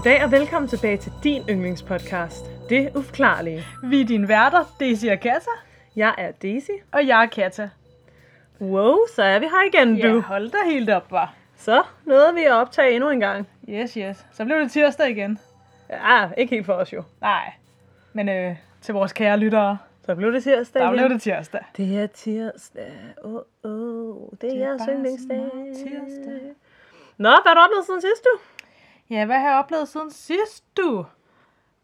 Goddag og velkommen tilbage til din yndlingspodcast, Det Uforklarlige. Vi er dine værter, Daisy og Kata, Jeg er Daisy. og jeg er Kata. Wow, så er vi her igen, Ja, du. hold da helt op, var. Så nåede vi at optage endnu en gang. Yes, yes. Så blev det tirsdag igen. Ja, ikke helt for os jo. Nej, men øh, til vores kære lyttere, Så blev det tirsdag der igen. blev det tirsdag. Det er tirsdag. Åh, oh, oh, det er jeres yndlingsdag. tirsdag. Nå, hvad har du oplevet siden sidst, du? Ja, hvad har jeg oplevet siden sidst, du?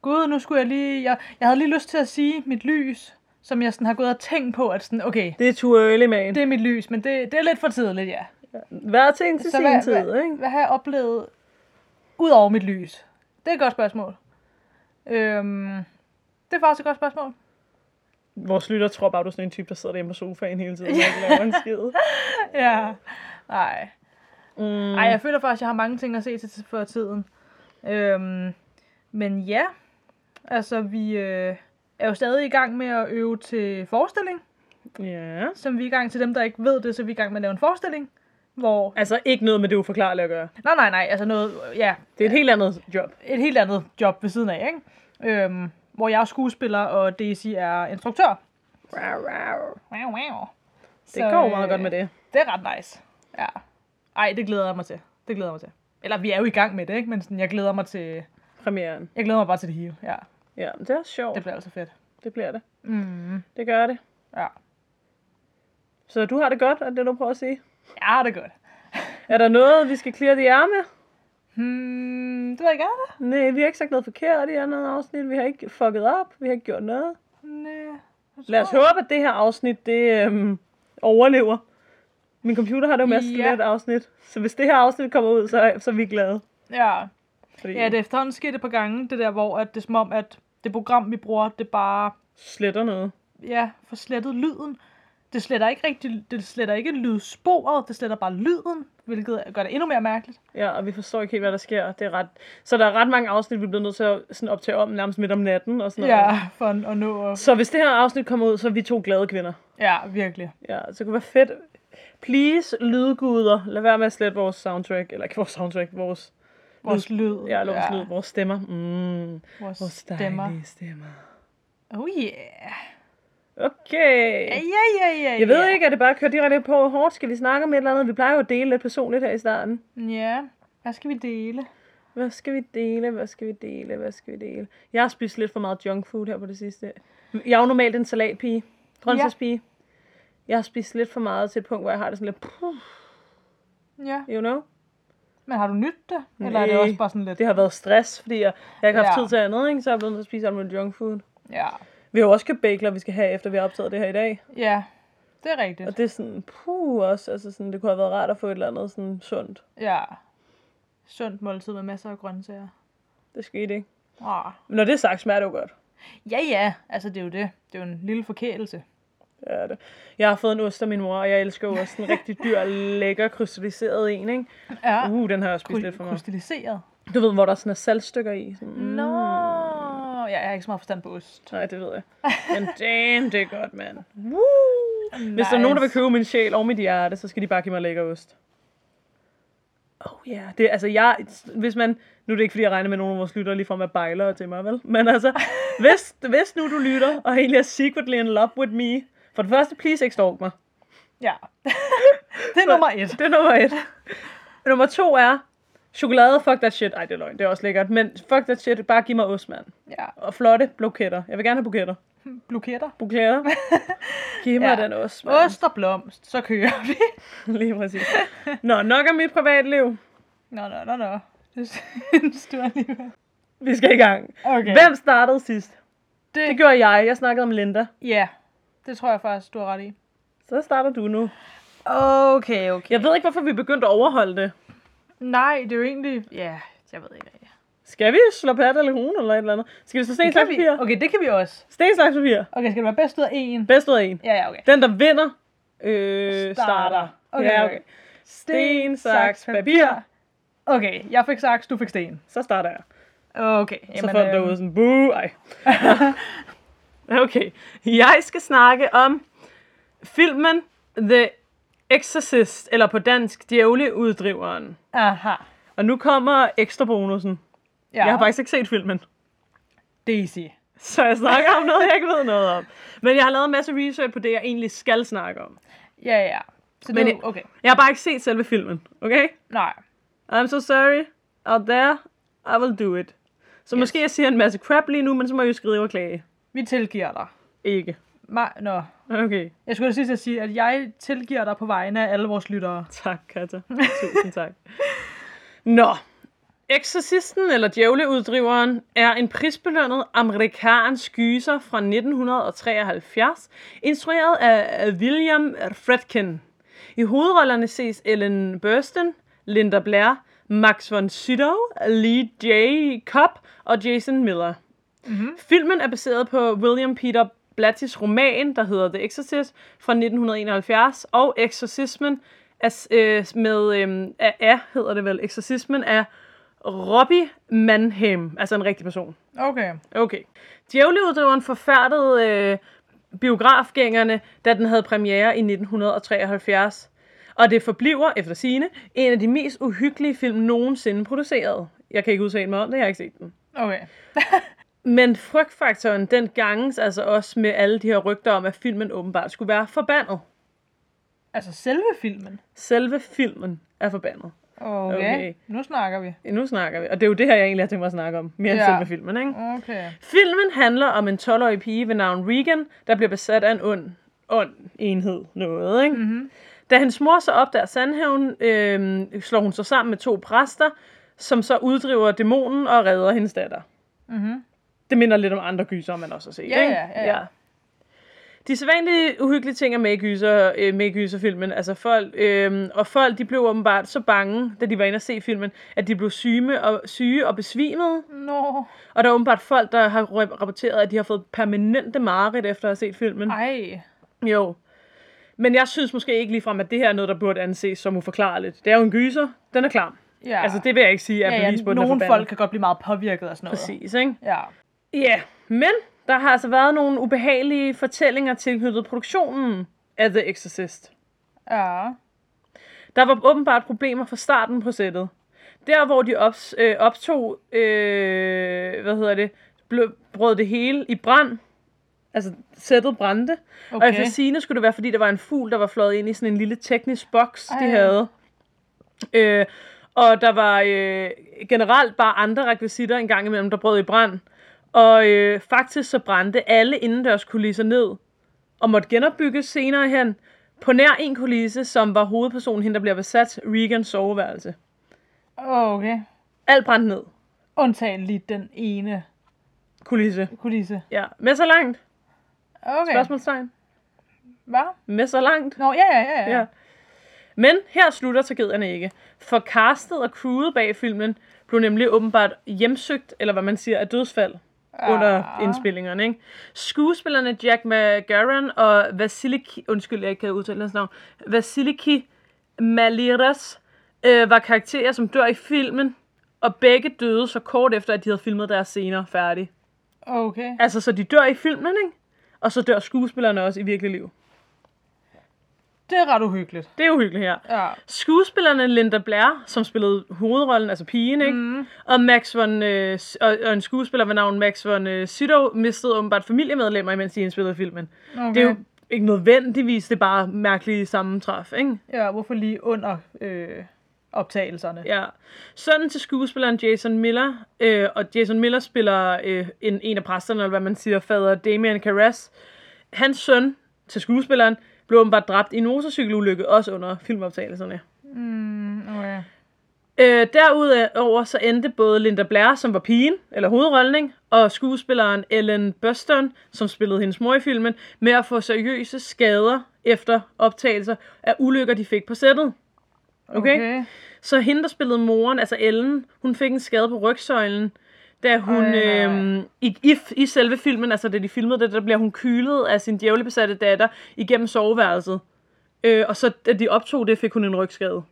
Gud, nu skulle jeg lige... Jeg, jeg havde lige lyst til at sige mit lys, som jeg sådan har gået og tænkt på, at sådan, okay, Det er too early, man. det er mit lys, men det, det er lidt for tidligt, ja. Hver ting til Så sin hvad, tid, hvad, ikke? hvad har jeg oplevet ud over mit lys? Det er et godt spørgsmål. Øhm, det er faktisk et godt spørgsmål. Vores lytter tror bare, du er sådan en type, der sidder derhjemme på sofaen hele tiden og ikke laver en skid. Ja, nej. Mm. Ej, jeg føler faktisk, at jeg har mange ting at se til for tiden. Øhm, men ja, altså vi øh, er jo stadig i gang med at øve til forestilling. Ja. Som vi er i gang til dem, der ikke ved det, så er vi i gang med at lave en forestilling. Hvor... Altså ikke noget med det uforklarlige at gøre. Nej, nej, nej, altså noget, ja, Det er et helt andet job. et helt andet job ved siden af, ikke? Øhm, hvor jeg er skuespiller, og Daisy er instruktør. Wow, wow. Wow, wow. Det går meget godt med det. Det er ret nice. Ja. Ej, det glæder jeg mig til. Det glæder jeg mig til. Eller vi er jo i gang med det, ikke? Men sådan, jeg glæder mig til... Premieren. Jeg glæder mig bare til det hele. Ja, Ja, det er sjovt. det bliver altså fedt. Det bliver det. Mm. Det gør det. Ja. Så du har det godt, er det du prøver at sige? Ja, det er godt. Er der noget, vi skal clear the air med? Hmm, det vil jeg gerne. Nej, vi har ikke sagt noget forkert i andet afsnit. Vi har ikke fucket op. Vi har ikke gjort noget. Nej. Lad os håbe, at det her afsnit, det øhm, overlever. Min computer har det jo med at Ja. slette afsnit. Så hvis det her afsnit kommer ud, så, så er vi glade. Ja. Fordi ja, det er efterhånden sket et par gange, det der, hvor at det er som om, at det program, vi bruger, det bare, sletter noget. ja, får slettet lyden. Det sletter ikke rigtig, det sletter ikke lydsporet, det sletter bare lyden, hvilket gør det endnu mere mærkeligt. Ja, og vi forstår ikke helt, hvad der sker. Det er ret... Så der er ret mange afsnit, vi bliver nødt til at sådan optage om nærmest midt om natten og sådan noget. Ja, for at at nå at... Så hvis det her afsnit kommer ud, så er vi to glade kvinder. Ja, virkelig. Ja, så det kunne være fedt. Please, lydguder, lad være med at slette vores soundtrack. Eller ikke vores soundtrack, vores... Vores lyd. Ja, vores ja. lyd, vores stemmer. Mm, Vores, vores stemmer. stemmer. Oh yeah. Okay. Ja, ja, ja, ja. Jeg ved ikke, er det bare at køre direkte på hårdt? Skal vi snakke om et eller andet? Vi plejer jo at dele lidt personligt her i starten. Ja, hvad skal vi dele? Hvad skal vi dele? Hvad skal vi dele? Hvad skal vi dele? Jeg har spist lidt for meget junk food her på det sidste. Jeg er jo normalt en salatpige. Grøntsagspige. Jeg har spist lidt for meget til et punkt, hvor jeg har det sådan lidt... Puh, Ja. you know? Men har du nydt det? Eller er det Nej. også bare sådan lidt... Det har været stress, fordi jeg, jeg har ikke haft Ja. tid til andet, ikke? så jeg er blevet nødt til at spise alt muligt junk food. Ja. Vi har jo også købt bagler, vi skal have, efter vi har optaget det her i dag. Ja, det er rigtigt. Og det er sådan, puh også, altså sådan, det kunne have været rart at få et eller andet sådan sundt. Ja. Sundt måltid med masser af grøntsager. Det skete ikke. Ah. Men når det er sagt, smager det jo godt. Ja, ja. Altså, det er jo det. Det er jo en lille forkælelse. Det er det. Jeg har fået en ost af min mor, og jeg elsker også en rigtig dyr, lækker, krystalliseret en, ikke? Ja. Uh, den har jeg spist lidt for mig. Krystalliseret. Du ved, hvor der sådan er saltstykker i. Sådan, mm. Nå. Ja, jeg har ikke så meget forstand på ost. Nej, det ved jeg. Men damn, det er godt, mand. Woo! Hvis der er nogen, der vil købe min sjæl og mit hjerte, så skal de bare give mig lækker ost. Oh yeah. det, altså jeg, hvis man, nu er det ikke fordi jeg regner med nogen af vores lyttere lige fra med bejler til mig, vel? Men altså, hvis, hvis nu du lytter, og egentlig er secretly in love with me, for det første, please ikke stalk mig. Ja. det er nummer et. Det er nummer et. nummer to er, chokolade, fuck that shit. Ej, det er løgn, det er også lækkert. Men fuck that shit, bare giv mig ost, mand. Ja. Og flotte buketter. Jeg vil gerne have buketter. Bloketter. Buketter. Giv mig Ja. den ost, mand. Ost og blomst. Så kører vi. Lige præcis. Nå, nok om mit privatliv. Nå, nå, nå, nå. Det synes du alligevel. Vi skal i gang. Okay. Hvem startede sidst? Det, Det gjorde jeg. Jeg snakkede om Linda. Ja, det tror jeg faktisk, du har ret i. Så starter du nu. Okay, okay. Jeg ved ikke, hvorfor vi begyndte at overholde det. Nej, det er jo egentlig... Ja, jeg ved ikke. Skal vi slå pat eller hun eller et eller andet? Skal vi så sten, slags, papir? Okay, det kan vi også. Sten, slags, papir. Okay, skal det være bedst ud af en? Bedst ud af en. Ja, ja, okay. Den, der vinder, øh, starter. Starter. Okay, ja, okay. Sten, saks, papir. Okay, jeg fik saks, du fik sten. Så starter jeg. Okay. Så folk derude sådan, buh, ej. okay. Jeg skal snakke om filmen The Exorcist, eller på dansk, Djævleuddriveren. Aha. Og nu kommer ekstra bonusen. Ja. Jeg har faktisk ikke set filmen. Daisy. Så jeg snakker om noget, jeg ikke ved noget om. Men jeg har lavet en masse research på det, jeg egentlig skal snakke om. Ja, ja. Så det Men jeg- jo- okay. Jeg har bare ikke set selve filmen, okay? Nej. I'm so sorry. Out there, I will do it. Så yes. måske jeg siger en masse crap lige nu, men så må jeg jo skrive og klage. Vi tilgiver dig. Ikke. Ma- Nå. Okay. Jeg skulle at sige, at jeg tilgiver dig på vegne af alle vores lyttere. Tak, Katja. Tusind tak. Nå. Eksorcisten, eller Djævleuddriveren, er en prisbelønnet amerikansk gyser fra 1973, instrueret af William Friedkin. I hovedrollerne ses Ellen Burstyn, Linda Blair, Max von Sydow, Lee J. Cobb og Jason Miller. Mm-hmm. Filmen er baseret på William Peter Blatty's roman, der hedder The Exorcist fra 1971, og Exorcismen er, øh, med, øh, af, af, hedder det vel, Exorcismen af Robbie Mannheim, altså en rigtig person. Okay. Okay. Djævleuddriveren forfærdede øh, biografgængerne, da den havde premiere i 1973. Og det forbliver, efter sine, en af de mest uhyggelige film nogensinde produceret. Jeg kan ikke udtale mig om det, jeg har ikke set den. Okay. Men frygtfaktoren, den ganges altså også med alle de her rygter om, at filmen åbenbart skulle være forbandet. Altså selve filmen. Selve filmen er forbandet. Okay. Okay. Nu snakker vi. Nu snakker vi. Og det er jo det her, jeg egentlig har tænkt mig at snakke om. Mere end Ja. selve filmen, ikke? Okay. Filmen handler om en 12-årig pige ved navn Regan, der bliver besat af en ond, ond enhed. Noget, ikke? Mm-hmm. Da hendes mor så opdager sandhævn, øh, slår hun sig sammen med to præster, som så uddriver dæmonen og redder hendes datter. Mhm. Det minder lidt om andre gyser, man også har set. Ja, ikke? ja, ja, ja. De sædvanlige uhyggelige ting er med gyser, øh, med gyserfilmen. Altså folk, øh, og folk de blev åbenbart så bange, da de var inde og se filmen, at de blev syge og, syge og besvimede. Nå. Og der er åbenbart folk, der har rap- rapporteret, at de har fået permanente mareridt efter at have set filmen. Ej. Jo. Men jeg synes måske ikke ligefrem, at det her er noget, der burde anses som uforklarligt. Det er jo en gyser. Den er klar. Ja. Altså, det vil jeg ikke sige er ja, ja, bevis på, at nogle folk kan godt blive meget påvirket af sådan noget. Præcis, ikke? Ja. Ja, men der har altså været nogle ubehagelige fortællinger tilknyttet produktionen af The Exorcist. Ja. Der var åbenbart problemer fra starten på sættet. Der, hvor de ops, øh, optog, øh, hvad hedder det, blev, brød det hele i brand. Altså, sættet brændte. Okay. Og efter sine skulle det være, fordi der var en fugl, der var fløjet ind i sådan en lille teknisk boks, de Ej. havde. Øh, og der var øh, generelt bare andre rekvisitter en gang imellem, der brød i brand. Og øh, faktisk så brændte alle indendørs kulisser ned, og måtte genopbygges senere hen, på nær en kulisse, som var hovedpersonen, hende der bliver besat, Regans soveværelse. Okay. Alt brændte ned. Undtagen lige den ene Kulisse. kulisse. Ja, med så langt. Okay. Spørgsmålstegn. Hvad? Med så langt. Nå, ja, ja, ja. ja. Ja. Men her slutter tragedierne ikke. For castet og crewet bag filmen blev nemlig åbenbart hjemsøgt, eller hvad man siger, af dødsfald under Ah. indspillingerne. Ikke? Skuespillerne Jack McGarren og Vasiliki, undskyld, jeg ikke kan udtale hans navn, Vasiliki Maliras øh, var karakterer, som dør i filmen, og begge døde så kort efter, at de havde filmet deres scener færdige. Okay. Altså, så de dør i filmen, ikke? Og så dør skuespillerne også i virkelig liv. Det er ret uhyggeligt. Det er uhyggeligt her. Ja. Skuespillerne Linda Blair, som spillede hovedrollen, altså pigen, ikke? Mm. Og, Max von, øh, og, og en skuespiller ved navn Max von øh, Sydow mistede åbenbart familiemedlemmer, imens de indspillede filmen. Okay. Det er jo ikke nødvendigvis, det er bare mærkelige sammentræf, ikke? Ja, hvorfor lige under øh, optagelserne? Ja. Sønnen til skuespilleren Jason Miller, øh, og Jason Miller spiller øh, en, en af præsterne, eller hvad man siger, fader Damien Carras. Hans søn til skuespilleren blev åbenbart dræbt i en motorcykelulykke, også under filmoptagelserne. Mm, okay. Øh, derudover så endte både Linda Blair, som var pigen, eller hovedrollen, og skuespilleren Ellen Burstyn, som spillede hendes mor i filmen, med at få seriøse skader efter optagelser af ulykker, de fik på sættet. Okay? okay. okay. Så hende, der spillede moren, altså Ellen, hun fik en skade på rygsøjlen, da hun øhm, i, i, i selve filmen, altså da de filmede det, der bliver hun kylet af sin djævlebesatte datter igennem soveværelset. Øh, og så da de optog det, fik hun en rygskade.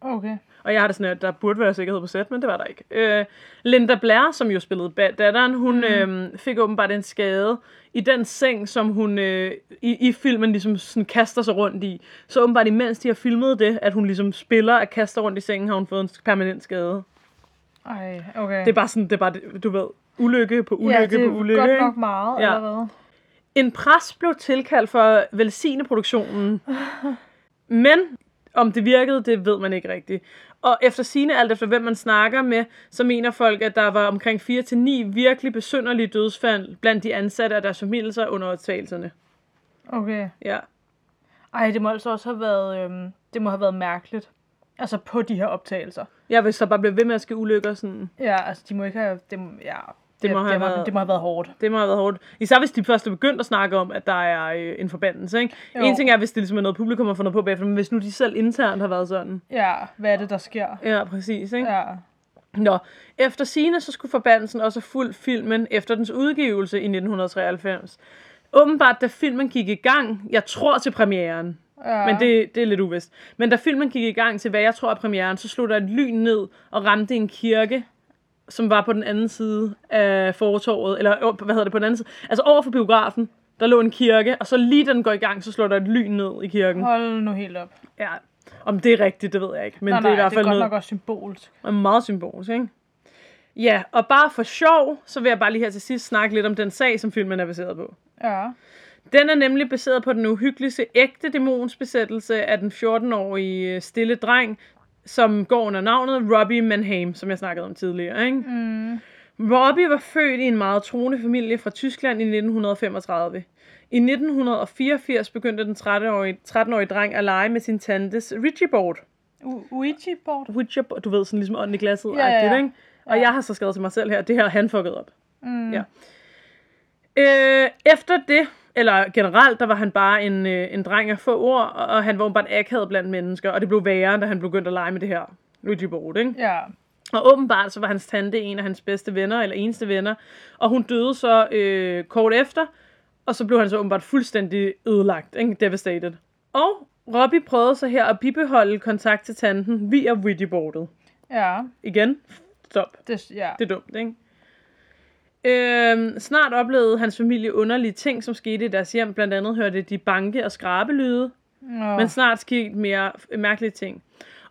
Okay. Og jeg har det sådan, at der burde være sikkerhed på sæt, men det var der ikke. Øh, Linda Blair, som jo spillede datteren, hun mm. øh, fik åbenbart en skade i den seng, som hun øh, i, i filmen ligesom sådan kaster sig rundt i. Så åbenbart imens de har filmet det, at hun ligesom spiller at kaster rundt i sengen, har hun fået en permanent skade. Ej, okay. Det er bare sådan, det er bare, du ved, ulykke på ulykke ja, det er på ulykke. godt nok meget Ja. ja. allerede. En præst blev tilkaldt for at velsigne produktionen. Men om det virkede, det ved man ikke rigtigt. Og efter sine alt efter hvem man snakker med, så mener folk, at der var omkring 4-9 virkelig besynderlige dødsfald blandt de ansatte og deres familier under optagelserne. Okay. Ja. Ej, det må altså også have været, øhm, det må have været mærkeligt. Altså på de her optagelser. Jeg vil så bare blive ved med at ske ulykker sådan. Ja, altså de må ikke have, det, ja, Det må have det, været- det må have været hårdt. Det må have været hårdt. Især hvis de først er begyndt at snakke om, at der er øh, en forbandelse. Ikke? Jo. En ting er, hvis det ligesom er noget publikum har fundet på bagefter, men hvis nu de selv internt har været sådan. Ja, hvad er det, der sker? Ja, præcis. Ikke? Ja. Nå, efter sine så skulle forbandelsen også fulgt filmen efter dens udgivelse i 1993. Åbenbart, da filmen gik i gang, jeg tror til premieren, ja. men det, det er lidt uvist. Men da filmen gik i gang til, hvad jeg tror er premieren, så slog der et lyn ned og ramte en kirke, som var på den anden side af fortorvet, eller hvad hedder det, på den anden side, altså over for biografen, der lå en kirke, og så lige da den går i gang, så slår der et lyn ned i kirken. Hold nu helt op. Ja, om det er rigtigt, det ved jeg ikke, men nej, det er i nej, hvert det fald er godt noget, nok også symbolsk. meget symbolsk, ikke? Ja, og bare for sjov, så vil jeg bare lige her til sidst snakke lidt om den sag, som filmen er baseret på. Ja. Den er nemlig baseret på den uhyggeligste ægte dæmonsbesættelse af den 14-årige stille dreng, som går under navnet Robbie Manheim, som jeg snakkede om tidligere. Ikke? Mm. Robbie var født i en meget troende familie fra Tyskland i 1935. I 1984 begyndte den 13-årige, 13-årige dreng at lege med sin tantes Ouija-board. U- Ouija-board? Ouija-board, du ved, sådan ligesom ånden i glasset Ja, ja, ja. ikke? Og Ja. jeg har så skrevet til mig selv her, det her han fucket op. Mm. Ja. Øh, efter det, eller generelt, der var han bare en, øh, en dreng af få ord, og, og han var bare akavet blandt mennesker, og det blev værre, da han begyndte at lege med det her Ouija board, ikke? Ja. Og åbenbart så var hans tante en af hans bedste venner, eller eneste venner, og hun døde så øh, kort efter, og så blev han så åbenbart fuldstændig ødelagt, ikke? devastated. Og Robbie prøvede så her at bibeholde kontakt til tanten via Ouija-boardet. Ja. Igen, stop. Det, ja. Det er dumt, ikke? Øhm, snart oplevede hans familie underlige ting, som skete i deres hjem. Blandt andet hørte de banke- og skrabelyde, Nå. men snart skete mere mærkelige ting.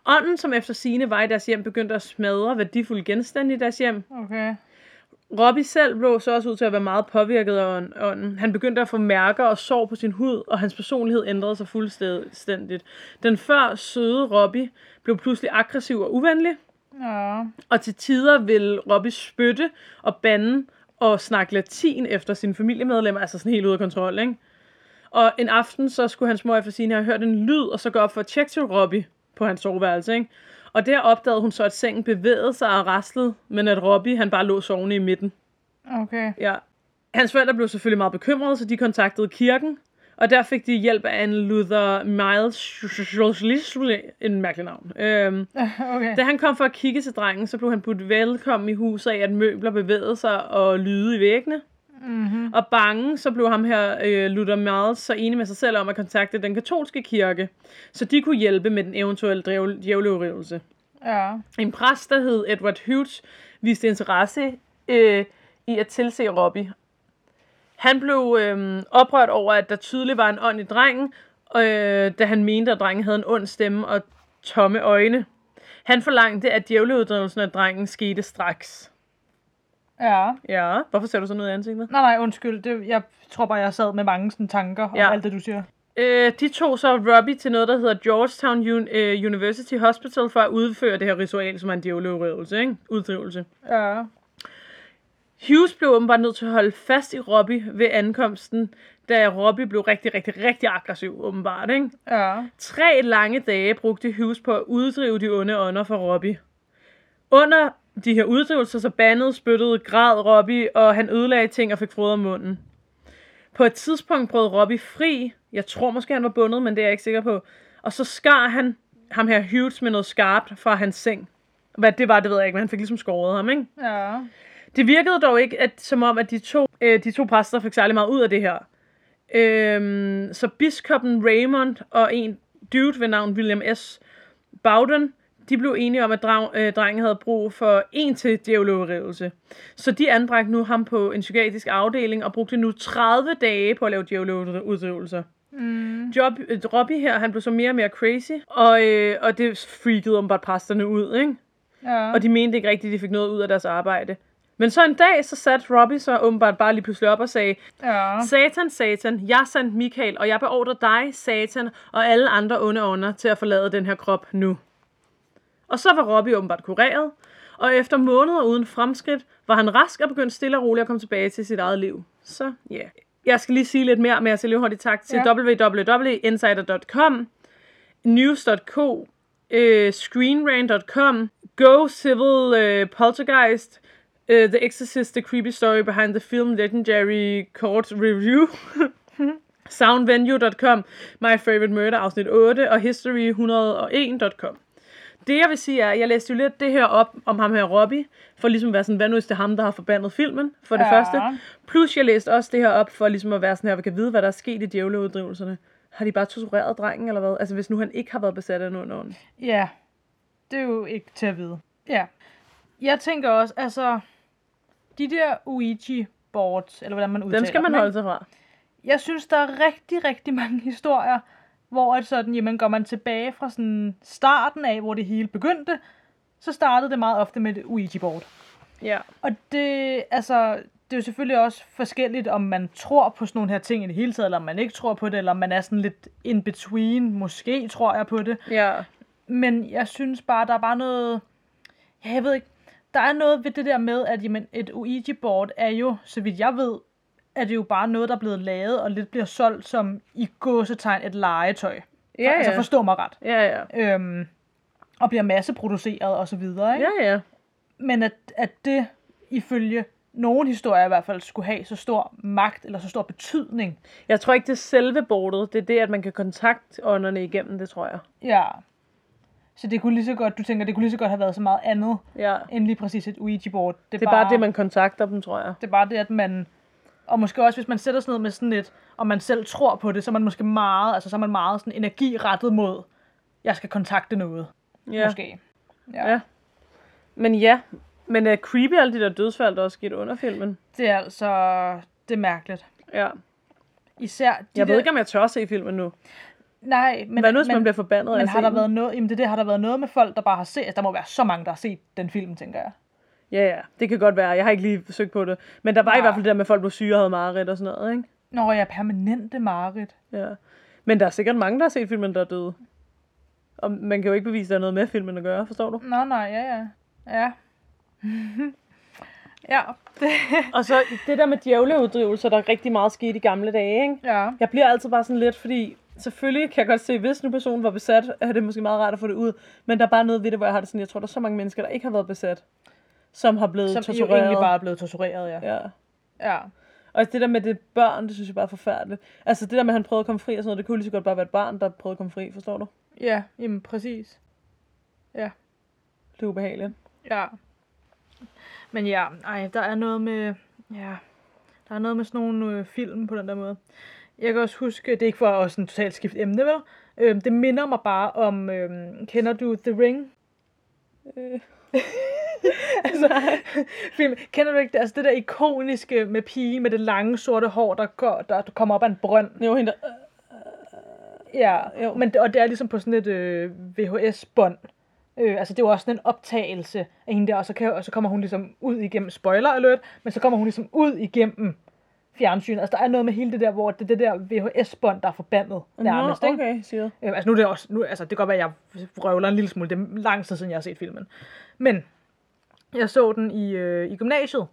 Ånden, som efter sine var i deres hjem, begyndte at smadre værdifulde genstande i deres hjem. Okay. Robbie selv blev så også ud til at være meget påvirket af ånd- ånden. Han begyndte at få mærker og sår på sin hud, og hans personlighed ændrede sig fuldstændigt. Den før søde Robbie blev pludselig aggressiv og uvenlig, Ja. og til tider vil Robbie spytte og bande og snakke latin efter sine familiemedlemmer, altså sådan helt ude af kontrol, ikke? Og en aften, så skulle hans mor efter sine have hørt en lyd, og så gå op for at tjekke til Robbie på hans soveværelse, ikke? Og der opdagede hun så, at sengen bevægede sig og raslede, men at Robbie, han bare lå sovende i midten. Okay. Ja. Hans forældre blev selvfølgelig meget bekymrede, så de kontaktede kirken, og der fik de hjælp af en Luther Miles, en mærkelig navn. Øhm, Okay. da han kom for at kigge til drengen, så blev han budt velkommen i huset af, at møbler bevægede sig og lyde i væggene. Mm-hmm. Og bange, så blev ham her, øh, Luther Miles, så enig med sig selv om at kontakte den katolske kirke, så de kunne hjælpe med den eventuelle djævleudrivelse. Ja. En præst, der hed Edward Hughes, viste interesse øh, i at tilse Robbie. Han blev øh, oprørt over, at der tydeligt var en ånd i drengen, øh, da han mente, at drengen havde en ond stemme og tomme øjne. Han forlangte, at djævleuddrivelsen af drengen skete straks. Ja. Ja, hvorfor ser du sådan noget i ansigtet? Nej, nej, undskyld. Det, jeg tror bare, jeg sad med mange sådan, tanker om Ja. alt det, du siger. Øh, de tog så Robbie til noget, der hedder Georgetown Un- øh, University Hospital for at udføre det her ritual, som er en djævleudrivelse, ikke? Uddrivelse. Ja. Hughes blev åbenbart nødt til at holde fast i Robbie ved ankomsten, da Robbie blev rigtig, rigtig, rigtig aggressiv, åbenbart. Ikke? Ja. Tre lange dage brugte Hughes på at uddrive de onde ånder for Robbie. Under de her uddrivelser, så bandede, spyttede, græd Robbie, og han ødelagde ting og fik frod om munden. På et tidspunkt brød Robbie fri. Jeg tror måske, han var bundet, men det er jeg ikke sikker på. Og så skar han ham her Hughes med noget skarpt fra hans seng. Hvad det var, det ved jeg ikke, men han fik ligesom skåret ham, ikke? Ja. Det virkede dog ikke at, som om, at de to, øh, de to præster fik særlig meget ud af det her. Øhm, så biskoppen Raymond og en dude ved navn William S. Bowden, de blev enige om, at drag, øh, drengen havde brug for en til djævleudrivelse. Så de anbragte nu ham på en psykiatrisk afdeling og brugte nu 30 dage på at lave djævleudrivelser. Mm. Job, øh, Robbie her, han blev så mere og mere crazy, og, øh, og det freakede om bare præsterne ud, ikke? Ja. og de mente ikke rigtigt, at de fik noget ud af deres arbejde. Men så en dag, så satte Robbie så åbenbart bare lige pludselig op og sagde, ja. Satan, Satan, jeg sandt Michael, og jeg beordrer dig, Satan, og alle andre onde ånder til at forlade den her krop nu. Og så var Robbie åbenbart kureret, og efter måneder uden fremskridt, var han rask og begyndte stille og roligt at komme tilbage til sit eget liv. Så ja. Yeah. Jeg skal lige sige lidt mere, men jeg skal lige hurtigt tak til Ja. www.insider.com, news.co, øh, screenrant.com, Go Civil øh, Poltergeist, øh, The Exorcist, The Creepy Story Behind the Film, Legendary Court Review, soundvenue.com, My Favorite Murder afsnit 8 og history101.com. Det jeg vil sige er, at jeg læste jo lidt det her op om ham her Robbie, for ligesom at være sådan, hvad nu hvis det er ham, der har forbandet filmen, for det Ja. første. Plus jeg læste også det her op, for ligesom at være sådan her, vi kan vide, hvad der er sket i djævleuddrivelserne. Har de bare tortureret drengen, eller hvad? Altså hvis nu han ikke har været besat af nogen ånd. Ja, det er jo ikke til at vide. Ja. Jeg tænker også, altså, de der Ouija-boards, eller hvordan man udtaler Dem skal man holde sig fra. Jeg synes, der er rigtig, rigtig mange historier, hvor at sådan, jamen, går man tilbage fra sådan starten af, hvor det hele begyndte, så startede det meget ofte med et Ouija-board. Ja. Og det, altså, det er jo selvfølgelig også forskelligt, om man tror på sådan nogle her ting i det hele taget, eller om man ikke tror på det, eller om man er sådan lidt in between. Måske tror jeg på det. Ja. Men jeg synes bare, der er bare noget... Ja, jeg ved ikke. Der er noget ved det der med, at jamen, et Ouija-board er jo, så vidt jeg ved, er det jo bare noget, der er blevet lavet, og lidt bliver solgt som i gåsetegn et legetøj. Ja, Altså ja. forstå mig ret. Ja, ja. Øhm, og bliver masseproduceret og så videre, ikke? Ja, ja. Men at, at det ifølge nogle historier i hvert fald skulle have så stor magt eller så stor betydning. Jeg tror ikke, det er selve bordet. Det er det, at man kan kontakte ånderne igennem det, tror jeg. Ja. Så det kunne lige så godt, du tænker, det kunne lige så godt have været så meget andet, Ja. end lige præcis et Ouija-board. Det er bare det, man kontakter dem, tror jeg. Det er bare det, at man... Og måske også, hvis man sætter sådan noget med sådan et, og man selv tror på det, så er man måske meget, altså så er man meget sådan energi rettet mod, jeg skal kontakte noget. Ja. Måske. Ja. Ja. Men ja, men er creepy alle de der dødsfald, der også sket under filmen? Det er altså, det er mærkeligt. Ja. Især de Jeg der, ved ikke, om jeg tør se filmen nu. Nej, men, Hvad nu, hvis man bliver forbandet men har der den? været noget, jamen det, det har der været noget med folk, der bare har set, altså der må være så mange, der har set den film, tænker jeg. Ja, ja. Det kan godt være. Jeg har ikke lige søgt på det. Men der var i Nej. hvert fald det der med, at folk blev syge og havde mareridt og sådan noget, ikke? Når jeg er permanente mareridt. Ja. Men der er sikkert mange, der har set filmen, der er døde. Og man kan jo ikke bevise, at der er noget med filmen at gøre, forstår du? Nå, nej, ja, ja. Ja. ja, det, Og så det der med djævleuddrivelser, der er rigtig meget sket i gamle dage, ikke? ja. Jeg bliver altid bare sådan lidt, fordi selvfølgelig kan jeg godt se, hvis nu personen var besat, er det måske meget rart at få det ud. Men der er bare noget ved det, hvor jeg har det sådan, jeg tror, der er så mange mennesker, der ikke har været besat, som har blevet Som tortureret. jo egentlig bare er blevet tortureret, ja. Ja. Ja. Og det der med det børn, det synes jeg bare er forfærdeligt. Altså det der med, at han prøvede at komme fri og sådan noget, det kunne lige så godt bare være et barn, der prøvede at komme fri, forstår du? Ja, jamen præcis. Ja. Det er ubehageligt. Ja. Men ja, ej, der er noget med, ja, der er noget med sådan nogle øh, film på den der måde. Jeg kan også huske, det er ikke for at sådan totalt skifte emne, vel? Øhm, det minder mig bare om, øhm, kender du The Ring? Øh. altså, film, kender du ikke det? Altså det der ikoniske med pige med det lange sorte hår, der, går, der kommer op af en brønd. Var hende, der... Ja, Jo. men og det er ligesom på sådan et øh, VHS-bånd. Øh, altså det var også sådan en optagelse af hende der, og så, kan, og så kommer hun ligesom ud igennem, spoiler alert, men så kommer hun ligesom ud igennem fjernsynet. Altså der er noget med hele det der, hvor det er det der VHS-bånd, der er forbandet nærmest. Nå, ikke? okay, siger. Øh, altså nu er det også, nu, altså det kan godt være, at jeg røvler en lille smule. Det er lang tid siden, jeg har set filmen. Men jeg så den i, øh, i gymnasiet.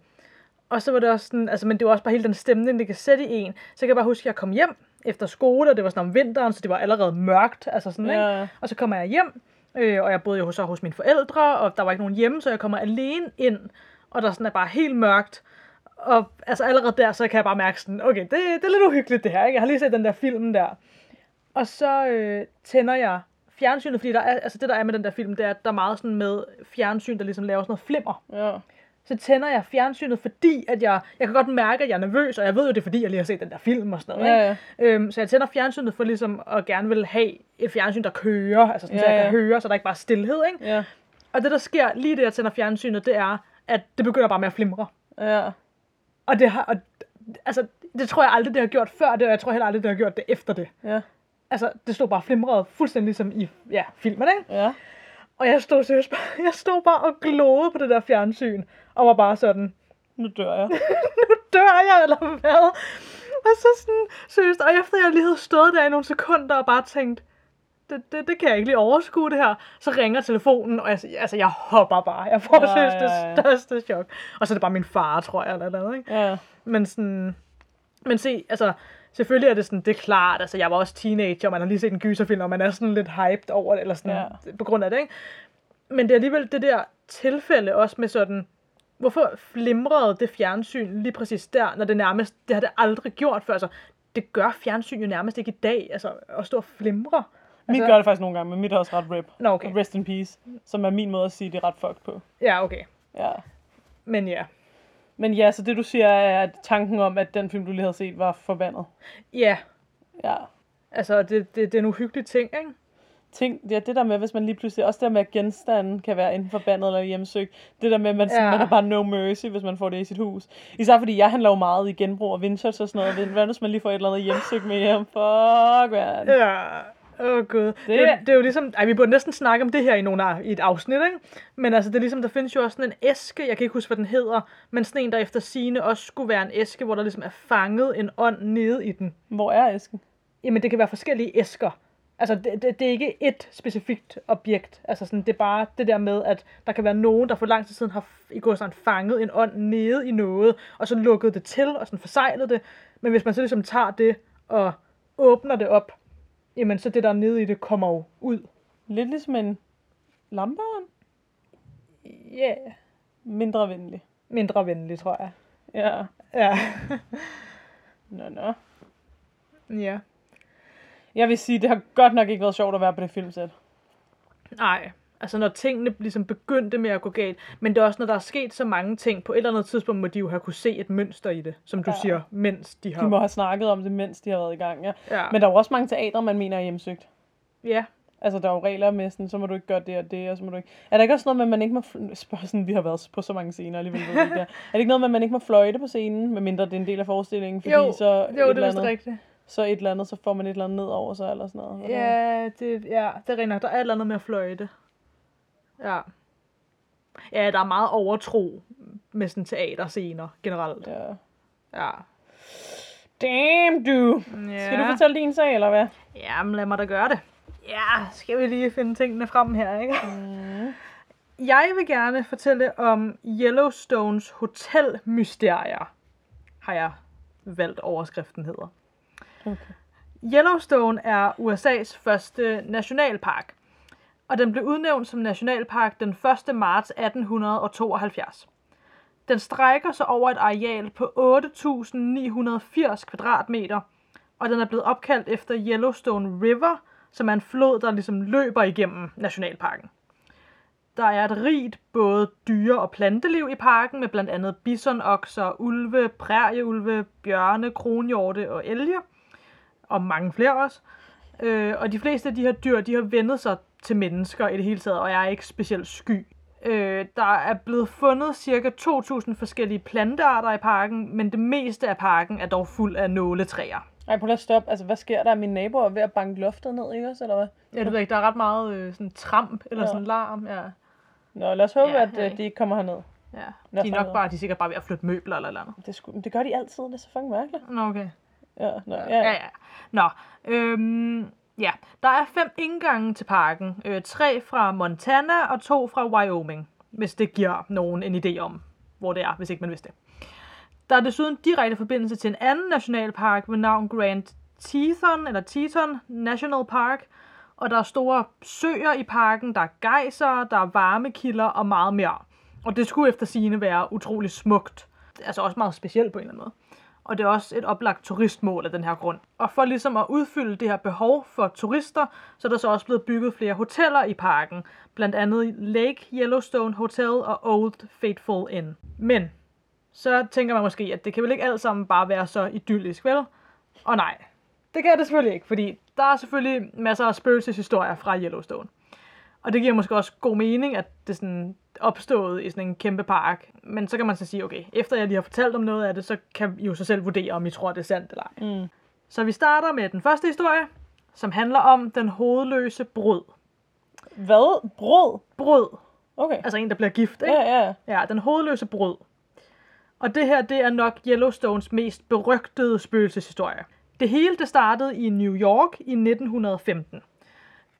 Og så var det også sådan, altså, men det var også bare hele den stemning, det kan sætte i en. Så jeg kan bare huske, at jeg kom hjem efter skole, og det var sådan om vinteren, så det var allerede mørkt. Altså sådan, ikke? Ja. Og så kommer jeg hjem, øh, og jeg boede jo så hos mine forældre, og der var ikke nogen hjemme, så jeg kommer alene ind, og der sådan er bare helt mørkt. Og altså allerede der, så kan jeg bare mærke sådan, okay, det, det er lidt uhyggeligt det her, ikke? Jeg har lige set den der film der. Og så øh, tænder jeg fjernsynet, fordi der er, altså det der er med den der film, det er, at der er meget sådan med fjernsyn, der ligesom laver sådan noget flimmer. Ja. Så tænder jeg fjernsynet, fordi at jeg, jeg kan godt mærke, at jeg er nervøs, og jeg ved jo, det er fordi, jeg lige har set den der film og sådan noget. Ja, Ikke? Øhm, så jeg tænder fjernsynet for ligesom at gerne vil have et fjernsyn, der kører, altså sådan, så Ja, jeg kan ja. høre, så der ikke bare er stillhed. Ikke? Ja. Og det, der sker lige det, jeg tænder fjernsynet, det er, at det begynder bare med at flimre. Ja. Og det har, og, altså, det tror jeg aldrig, det har gjort før det, og jeg tror heller aldrig, det har gjort det efter det. Ja. Altså, det stod bare flimrede fuldstændig ligesom i ja, filmen, ikke? Ja. Og jeg stod seriøst bare, jeg stod bare og glodede på det der fjernsyn, og var bare sådan, Nu dør jeg. nu dør jeg, eller hvad? Og så sådan, seriøst, og efter jeg lige havde stået der i nogle sekunder og bare tænkt, det, det, det kan jeg ikke lige overskue det her. Så ringer telefonen, og jeg, altså, jeg hopper bare. Jeg får Ja, ja, ja. det største chok. Og så er det bare min far, tror jeg, eller noget, ikke? Ja. Men sådan, men se, altså, selvfølgelig er det sådan, det er klart, altså, jeg var også teenager, og man har lige set en gyserfilm, og man er sådan lidt hyped over det, eller sådan, Ja. på grund af det, ikke? Men det er alligevel det der tilfælde også med sådan, hvorfor flimrede det fjernsyn lige præcis der, når det nærmest, det har det aldrig gjort før, altså, det gør fjernsyn jo nærmest ikke i dag, altså, at stå og flimre. Mit Altså- gør det faktisk nogle gange, men mit er også ret rip. Nå, okay. Rest in peace. Som er min måde at sige, det er ret fucked på. Ja, okay. Ja. Men ja. Men ja, så det du siger er, at tanken om, at den film, du lige havde set, var forbandet. Ja, Ja. altså, det, det, det er en uhyggelig ting, ikke? Tænk, ja, det der med, hvis man lige pludselig, også det der med, at genstanden kan være enten forbandet eller hjemsøgt. Det der med, at man, Ja. man er bare no mercy, hvis man får det i sit hus. Især fordi jeg handler jo meget i genbrug og vintage og sådan noget. Hvad hvis man lige får et eller andet hjemsøgt med hjem? Fuck, man. Ja. Åh oh, gud. Det, det, er, det er jo ligesom, ej vi burde næsten snakke om det her i, nogle, af- i et afsnit, ikke? Men altså det er ligesom, der findes jo også sådan en æske, jeg kan ikke huske, hvad den hedder, men sådan en, der efter sine også skulle være en æske, hvor der ligesom er fanget en ånd nede i den. Hvor er æsken? Jamen det kan være forskellige æsker. Altså det, det, det er ikke et specifikt objekt. Altså sådan, det er bare det der med, at der kan være nogen, der for lang tid siden har i går sådan fanget en ånd nede i noget, og så lukket det til, og sådan forsejlet det. Men hvis man så ligesom tager det og åbner det op, jamen så det der nede i det kommer jo ud. Lidt ligesom en lampeånd. Ja, yeah. Mindre venlig. mindre venlig, tror jeg. Ja. Ja. Nå, nå. ja. Jeg vil sige, det har godt nok ikke været sjovt at være på det filmsæt. Nej, altså når tingene ligesom begyndte med at gå galt, men det er også, når der er sket så mange ting, på et eller andet tidspunkt må de jo have kunne se et mønster i det, som du Ja. siger, mens de har... De må have snakket om det, mens de har været i gang, ja. Ja. Men der er jo også mange teatre, man mener er hjemsøgt. ja. Altså, der er jo regler med sådan, så må du ikke gøre det og det, og så må du ikke... Er der ikke også noget med, at man ikke må... fl- Spørg sådan, vi har været på så mange scener alligevel. Ved ikke, der. Er det ikke noget med, at man ikke må fløjte på scenen, medmindre det er en del af forestillingen? Fordi Jo, så, Jo, et det er vist rigtigt. så et eller andet, så får man et eller andet ned over sig, eller sådan noget. Ja, det, ja, det er rent. Der er et eller andet med at fløjte. Ja. Ja, der er meget overtro med sådan teaterscener generelt. Ja. Ja. Damn, du! ja. Skal du fortælle din sag, eller hvad? Jamen, lad mig da gøre det. Ja, skal vi lige finde tingene frem her, ikke? Mm. Jeg vil gerne fortælle om Yellowstones hotelmysterier, har jeg valgt overskriften hedder. Okay. Yellowstone er USA's første nationalpark, og den blev udnævnt som nationalpark den 1. marts 1872. Den strækker sig over et areal på 8.980 kvadratmeter, og den er blevet opkaldt efter Yellowstone River, som er en flod, der ligesom løber igennem nationalparken. Der er et rigt både dyre- og planteliv i parken, med blandt andet bisonokser, ulve, prærieulve, bjørne, kronhjorte og elge, og mange flere også. Øh, og de fleste af de her dyr, de har vendet sig til mennesker i det hele taget, og er ikke specielt sky. Øh, der er blevet fundet cirka 2.000 forskellige plantearter i parken, men det meste af parken er dog fuld af nåletræer. Ej, prøv lige at stoppe. Altså, hvad sker der? Min nabo er ved at banke loftet ned, ikke også, eller hvad? Ja, det ved jeg ikke, der er ret meget øh, sådan tramp eller Ja. sådan larm. Ja, Nå, lad os håbe, Ja, ja, at øh, de ikke kommer herned. ja. De er nok bare, de er sikkert bare ved at flytte møbler eller eller andet. Det, skulle, det gør de altid, det er så fucking mærkeligt. Nå, okay. Ja, nå, ja, Ja, ja. Nå, øhm, ja. Der er fem indgange til parken. Øh, tre fra Montana og to fra Wyoming. Hvis det giver nogen en idé om, hvor det er, hvis ikke man vidste det. Der er desuden direkte forbindelse til en anden nationalpark ved navn Grand Teton, eller Teton National Park. Og der er store søer i parken, der er gejser, der er varmekilder og meget mere. Og det skulle efter sigende være utrolig smukt. Altså også meget specielt på en eller anden måde. Og det er også et oplagt turistmål af den her grund. Og for ligesom at udfylde det her behov for turister, så er der så også blevet bygget flere hoteller i parken. Blandt andet Lake Yellowstone Hotel og Old Faithful Inn. Men så tænker man måske, at det kan vel ikke alt sammen bare være så idyllisk, vel? Og nej, det kan det selvfølgelig ikke, fordi der er selvfølgelig masser af spøgelseshistorier fra Yellowstone. Og det giver måske også god mening, at det sådan opstået i sådan en kæmpe park. Men så kan man så sige, okay, efter jeg lige har fortalt om noget af det, så kan I jo så selv vurdere, om I tror, det er sandt eller ej. Mm. Så vi starter med den første historie, som handler om den hovedløse brud. Hvad? Brød? Brød. Okay. Altså en, der bliver gift, ikke? Ja, ja. Ja, den hovedløse brød. Og det her, det er nok Yellowstones mest berygtede spøgelseshistorie. Det hele det startede i New York i 1915.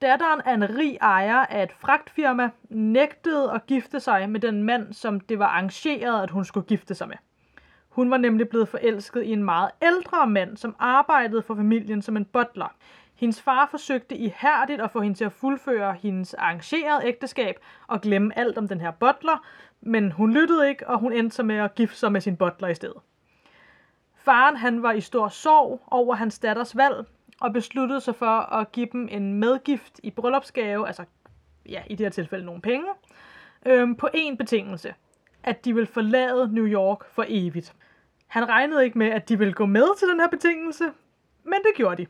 Datteren af en rig ejer af et fragtfirma nægtede at gifte sig med den mand, som det var arrangeret, at hun skulle gifte sig med. Hun var nemlig blevet forelsket i en meget ældre mand, som arbejdede for familien som en butler. Hendes far forsøgte ihærdigt at få hende til at fuldføre hendes arrangerede ægteskab og glemme alt om den her butler, men hun lyttede ikke, og hun endte så med at gifte sig med sin butler i stedet. Faren han var i stor sorg over hans datters valg, og besluttede sig for at give dem en medgift i bryllupsgave, altså ja, i det her tilfælde nogle penge, øhm, på en betingelse, at de ville forlade New York for evigt. Han regnede ikke med, at de ville gå med til den her betingelse, men det gjorde de.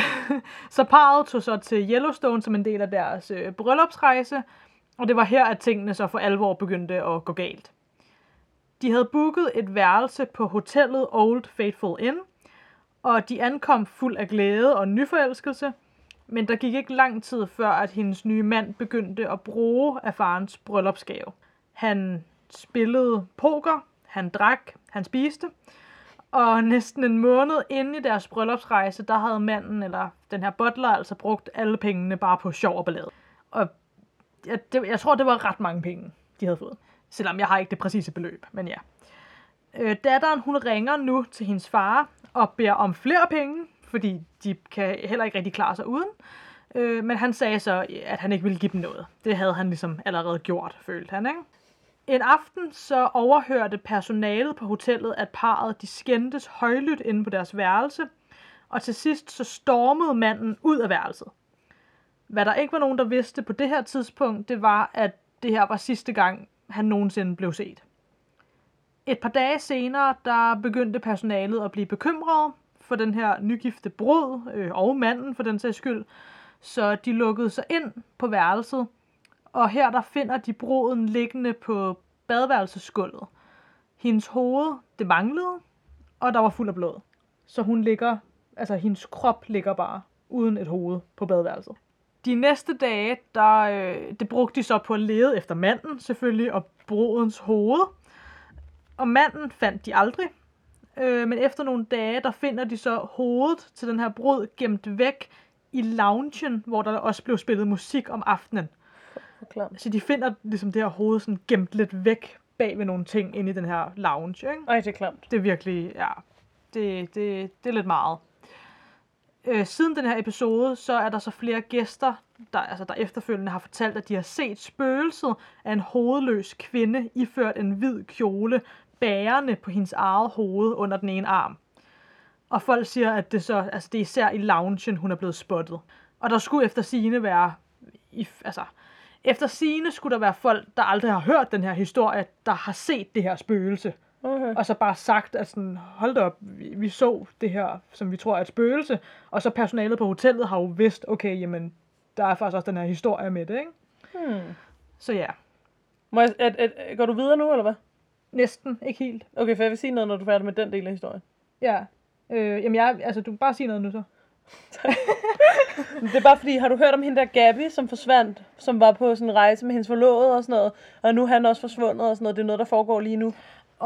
så parret tog så til Yellowstone som en del af deres øh, bryllupsrejse, og det var her, at tingene så for alvor begyndte at gå galt. De havde booket et værelse på hotellet Old Faithful Inn, og de ankom fuld af glæde og nyforelskelse, men der gik ikke lang tid før, at hendes nye mand begyndte at bruge af farens bryllupsgave. Han spillede poker, han drak, han spiste, og næsten en måned inde i deres bryllupsrejse, der havde manden, eller den her butler, altså brugt alle pengene bare på sjov og ballade. Og jeg, det, jeg tror, det var ret mange penge, de havde fået. Selvom jeg har ikke det præcise beløb, men ja. Øh, datteren, hun ringer nu til hendes far og beder om flere penge, fordi de kan heller ikke rigtig klare sig uden. Øh, men han sagde så, at han ikke ville give dem noget. Det havde han ligesom allerede gjort, følte han, ikke? En aften så overhørte personalet på hotellet, at parret de skændtes højlydt inde på deres værelse, og til sidst så stormede manden ud af værelset. Hvad der ikke var nogen, der vidste på det her tidspunkt, det var, at det her var sidste gang, han nogensinde blev set. Et par dage senere, der begyndte personalet at blive bekymret for den her nygifte brud, øh, og manden for den sags skyld, så de lukkede sig ind på værelset, og her der finder de bruden liggende på badeværelsesgulvet. Hendes hoved, det manglede, og der var fuld af blod. Så hun ligger, altså hendes krop ligger bare uden et hoved på badeværelset. De næste dage, der, øh, det brugte de så på at lede efter manden selvfølgelig, og brudens hoved. Og manden fandt de aldrig. Øh, men efter nogle dage, der finder de så hovedet til den her brud gemt væk i loungen, hvor der også blev spillet musik om aftenen. Klamt. Så de finder ligesom det her hoved sådan gemt lidt væk bag ved nogle ting inde i den her lounge, ikke? Ej, det er klamt. Det er virkelig, ja, det, det, det er lidt meget. Øh, siden den her episode, så er der så flere gæster, der, altså, der efterfølgende har fortalt, at de har set spøgelset af en hovedløs kvinde, iført en hvid kjole, bærende på hendes eget hoved under den ene arm. Og folk siger, at det, så, altså, det er især i loungen, hun er blevet spottet. Og der skulle efter sine være, i, altså, efter sine skulle der være folk, der aldrig har hørt den her historie, der har set det her spøgelse. Okay. Og så bare sagt, at sådan, hold da op, vi, vi så det her, som vi tror er et spøgelse. Og så personalet på hotellet har jo vidst, okay, jamen, der er faktisk også den her historie med det, ikke? Hmm. Så ja, Må jeg, at, at, går du videre nu, eller hvad? Næsten, ikke helt. Okay, for jeg vil sige noget, når du er færdig med den del af historien. Ja. Øh, jamen, jeg, altså, du kan bare sige noget nu så. Det er bare fordi, har du hørt om hende der Gabby, som forsvandt, som var på sådan en rejse med hendes forlovede og sådan noget, og nu er han også forsvundet og sådan noget, det er noget, der foregår lige nu.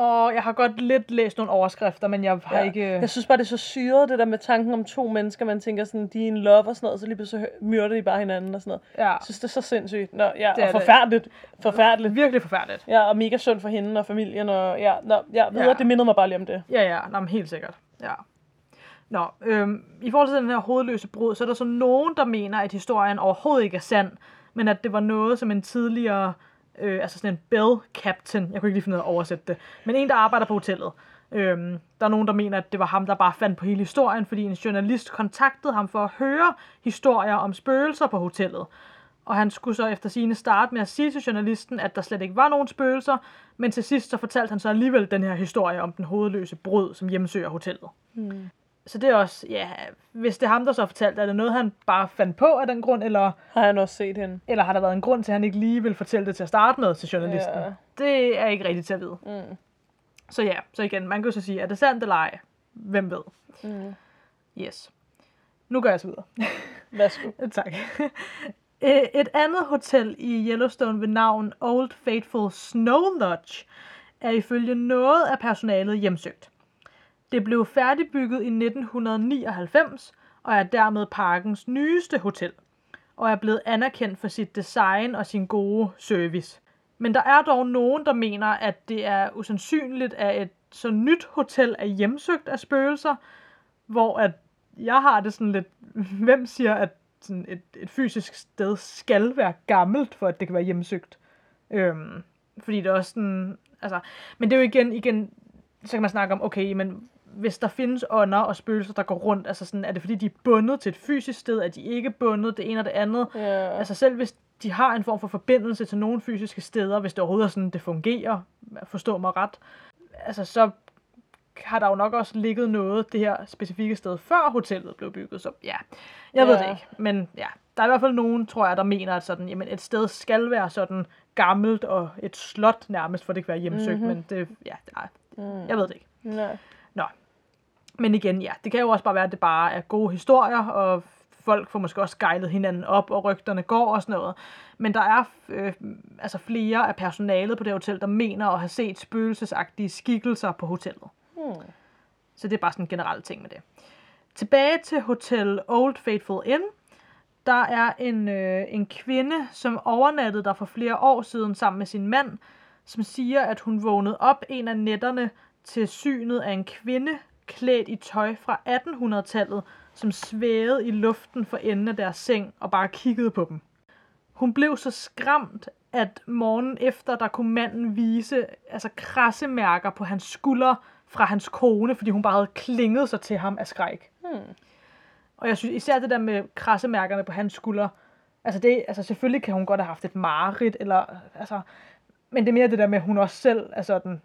Og jeg har godt lidt læst nogle overskrifter, men jeg har Ja. ikke... Jeg synes bare, det er så syret, det der med tanken om to mennesker, man tænker sådan, de er in love og sådan noget, så lige pludselig myrder de bare hinanden og sådan noget. Ja, Jeg synes, det er så sindssygt. Nå, ja, Det og det. forfærdeligt. Forfærdeligt. virkelig forfærdeligt. Ja, og mega synd for hende og familien, og ja, nå, ja, videre, Ja. det mindede mig bare lige om det. Ja, ja, nå, men helt sikkert. Ja. Nå, øhm, i forhold til den her hovedløse brud, så er der så nogen, der mener, at historien overhovedet ikke er sand, men at det var noget, som en tidligere, øh, altså sådan en bell captain, jeg kunne ikke lige finde ud af at oversætte det, men en, der arbejder på hotellet. Øhm, der er nogen, der mener, at det var ham, der bare fandt på hele historien, fordi en journalist kontaktede ham for at høre historier om spøgelser på hotellet. Og han skulle så efter sine starte med at sige til journalisten, at der slet ikke var nogen spøgelser, men til sidst så fortalte han så alligevel den her historie om den hovedløse brud, som hjemsøger hotellet. Hmm. Så det er også, ja, hvis det er ham, der så har fortalt, er det noget, han bare fandt på af den grund, eller, Har han også set hende? eller har der været en grund til, at han ikke lige vil fortælle det til at starte med til journalisten? Ja. Det er ikke rigtigt til at vide. Mm. Så ja, så igen, man kan jo så sige, er det sandt eller ej? Hvem ved? Mm. Yes. Nu går jeg så videre. Værsgo. tak. Øh, Et andet hotel i Yellowstone ved navn Old Faithful Snow Lodge er ifølge noget af personalet hjemsøgt. Det blev færdigbygget i 1999 og er dermed parkens nyeste hotel, og er blevet anerkendt for sit design og sin gode service. Men der er dog nogen, der mener, at det er usandsynligt, at et så nyt hotel er hjemsøgt af spøgelser, hvor at jeg har det sådan lidt, hvem siger, at sådan et, et fysisk sted skal være gammelt, for at det kan være hjemsøgt. Øhm, fordi det er også sådan, altså, men det er jo igen, igen, så kan man snakke om, okay, men hvis der findes ånder og spøgelser, der går rundt, altså sådan, er det fordi, de er bundet til et fysisk sted, er de ikke bundet, det ene og det andet. Ja. Altså selv hvis de har en form for forbindelse til nogle fysiske steder, hvis det overhovedet er sådan, det fungerer, forstå mig ret, altså så har der jo nok også ligget noget det her specifikke sted, før hotellet blev bygget. Så ja, jeg ved Ja. det ikke. Men ja, der er i hvert fald nogen, tror jeg, der mener, at sådan, jamen, et sted skal være sådan gammelt og et slot nærmest, for det kan være hjemsøgt. Mhm. Men det, ja, nej, Mm. jeg ved det ikke. Nej. Nå. Men igen, ja, det kan jo også bare være, at det bare er gode historier, og folk får måske også gejlet hinanden op, og rygterne går og sådan noget. Men der er øh, altså flere af personalet på det hotel, der mener at have set spøgelsesagtige skikkelser på hotellet. Hmm. Så det er bare sådan en generel ting med det. Tilbage til Hotel Old Faithful Inn. Der er en, øh, en kvinde, som overnattede der for flere år siden sammen med sin mand, som siger, at hun vågnede op en af nætterne til synet af en kvinde klædt i tøj fra 1800-tallet, som svævede i luften for enden af deres seng og bare kiggede på dem. Hun blev så skræmt, at morgen efter, der kunne manden vise altså krassemærker på hans skulder fra hans kone, fordi hun bare havde klinget sig til ham af skræk. Hmm. Og jeg synes især det der med krassemærkerne på hans skulder, altså, det, altså selvfølgelig kan hun godt have haft et mareridt, eller, altså, men det er mere det der med, at hun også selv er sådan,